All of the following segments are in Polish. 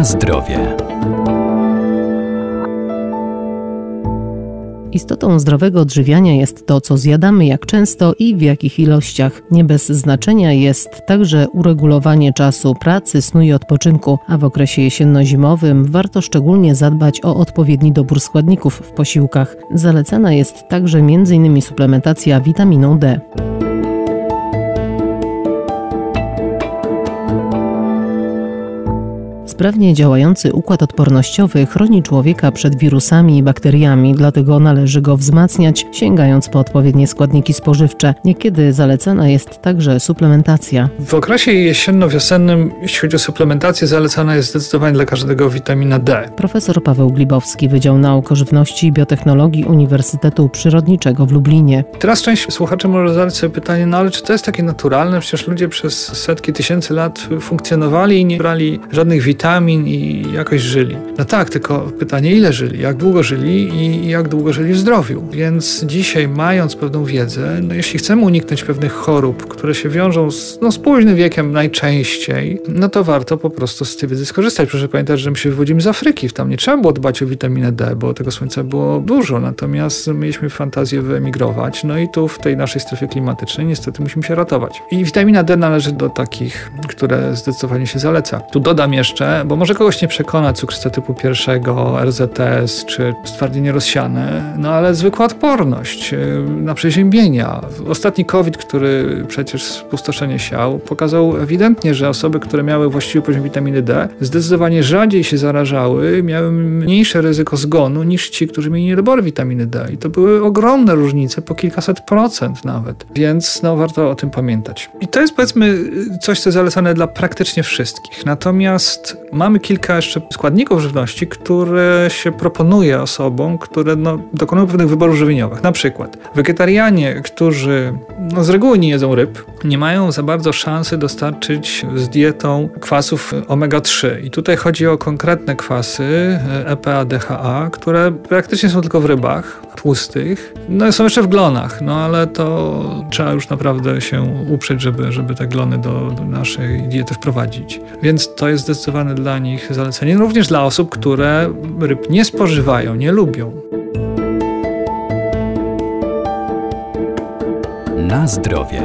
Na zdrowie. Istotą zdrowego odżywiania jest to, co zjadamy, jak często i w jakich ilościach. Nie bez znaczenia jest także uregulowanie czasu pracy, snu i odpoczynku, a w okresie jesienno-zimowym warto szczególnie zadbać o odpowiedni dobór składników w posiłkach. Zalecana jest także m.in. suplementacja witaminą D. Sprawnie działający układ odpornościowy chroni człowieka przed wirusami i bakteriami, dlatego należy go wzmacniać, sięgając po odpowiednie składniki spożywcze. Niekiedy zalecana jest także suplementacja. W okresie jesienno-wiosennym, jeśli chodzi o suplementację, zalecana jest zdecydowanie dla każdego witamina D. Profesor Paweł Glibowski, Wydział Nauk o Żywności i Biotechnologii Uniwersytetu Przyrodniczego w Lublinie. Teraz część słuchaczy może zadać sobie pytanie, no ale czy to jest takie naturalne? Przecież ludzie przez setki tysięcy lat funkcjonowali i nie brali żadnych witamin witamin i jakoś żyli. No tak, tylko pytanie, ile żyli, jak długo żyli i jak długo żyli w zdrowiu. Więc dzisiaj, mając pewną wiedzę, no jeśli chcemy uniknąć pewnych chorób, które się wiążą z, no, z późnym wiekiem najczęściej, no to warto po prostu z tej wiedzy skorzystać. Proszę pamiętać, że my się wywodzimy z Afryki, tam nie trzeba było dbać o witaminę D, bo tego słońca było dużo, natomiast mieliśmy fantazję wyemigrować, no i tu w tej naszej strefie klimatycznej niestety musimy się ratować. I witamina D należy do takich, które zdecydowanie się zaleca. Tu dodam jeszcze, bo może kogoś nie przekona cukrzyca typu pierwszego, RZS czy stwardnienie rozsiane, no ale zwykła odporność y, na przeziębienia. Ostatni COVID, który przecież spustoszenie siał, pokazał ewidentnie, że osoby, które miały właściwy poziom witaminy D, zdecydowanie rzadziej się zarażały, miały mniejsze ryzyko zgonu niż ci, którzy mieli niedobory witaminy D. I to były ogromne różnice, po kilkaset procent nawet. Więc no, warto o tym pamiętać. I to jest powiedzmy coś, co jest zalecane dla praktycznie wszystkich. Natomiast mamy kilka jeszcze składników żywności, które się proponuje osobom, które no, dokonują pewnych wyborów żywieniowych. Na przykład wegetarianie, którzy no, z reguły nie jedzą ryb, nie mają za bardzo szansy dostarczyć z dietą kwasów omega-3. I tutaj chodzi o konkretne kwasy EPA, DHA, które praktycznie są tylko w rybach tłustych. No są jeszcze w glonach, no ale to trzeba już naprawdę się uprzeć, żeby, żeby te glony do, do naszej diety wprowadzić. Więc to jest zdecydowane dla nich zalecenie, również dla osób, które ryb nie spożywają, nie lubią. Na zdrowie.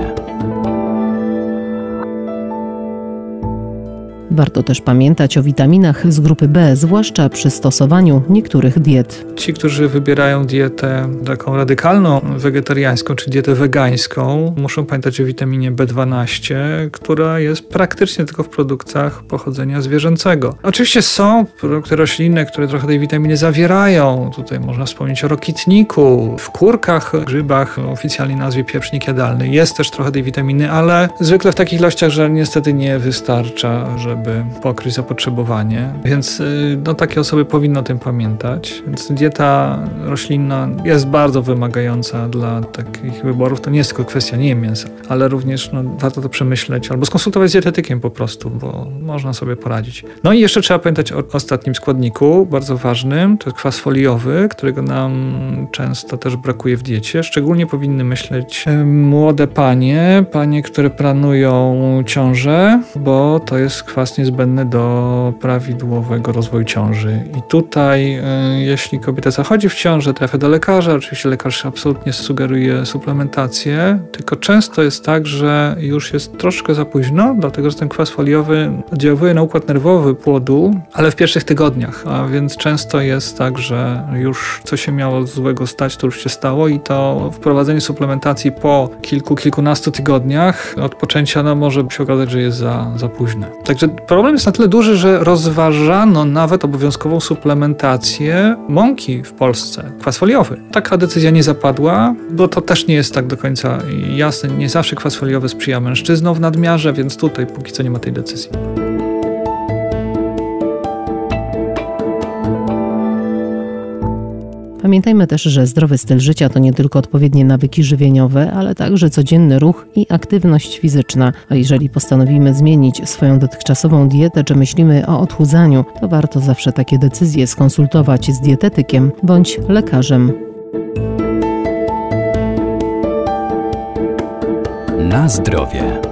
Warto też pamiętać o witaminach z grupy B, zwłaszcza przy stosowaniu niektórych diet. Ci, którzy wybierają dietę taką radykalną, wegetariańską czy dietę wegańską, muszą pamiętać o witaminie B12, która jest praktycznie tylko w produktach pochodzenia zwierzęcego. Oczywiście są produkty roślinne, które trochę tej witaminy zawierają. Tutaj można wspomnieć o rokitniku, w kurkach, grzybach, o oficjalnej nazwie pieprznik jadalny. Jest też trochę tej witaminy, ale zwykle w takich ilościach, że niestety nie wystarcza, żeby żeby pokryć zapotrzebowanie. Więc y, no, takie osoby powinny o tym pamiętać. Więc dieta roślinna jest bardzo wymagająca dla takich wyborów. To nie jest tylko kwestia nie mięsa, ale również no, warto to przemyśleć albo skonsultować z dietetykiem po prostu, bo można sobie poradzić. No i jeszcze trzeba pamiętać o ostatnim składniku, bardzo ważnym, to jest kwas foliowy, którego nam często też brakuje w diecie. Szczególnie powinny myśleć y, młode panie, panie, które planują ciążę, bo to jest kwas niezbędny do prawidłowego rozwoju ciąży. I tutaj, y, jeśli kobieta zachodzi w ciążę, trafia do lekarza, oczywiście lekarz absolutnie sugeruje suplementację, tylko często jest tak, że już jest troszkę za późno, dlatego że ten kwas foliowy oddziałuje na układ nerwowy płodu, ale w pierwszych tygodniach, a więc często jest tak, że już co się miało złego stać, to już się stało i to wprowadzenie suplementacji po kilku, kilkunastu tygodniach od poczęcia no, może się okazać, że jest za, za późne. Także problem jest na tyle duży, że rozważano nawet obowiązkową suplementację mąki w Polsce, kwas foliowy. Taka decyzja nie zapadła, bo to też nie jest tak do końca jasne. Nie zawsze kwas foliowy sprzyja mężczyznom w nadmiarze, więc tutaj póki co nie ma tej decyzji. Pamiętajmy też, że zdrowy styl życia to nie tylko odpowiednie nawyki żywieniowe, ale także codzienny ruch i aktywność fizyczna. A jeżeli postanowimy zmienić swoją dotychczasową dietę, czy myślimy o odchudzaniu, to warto zawsze takie decyzje skonsultować z dietetykiem bądź lekarzem. Na zdrowie.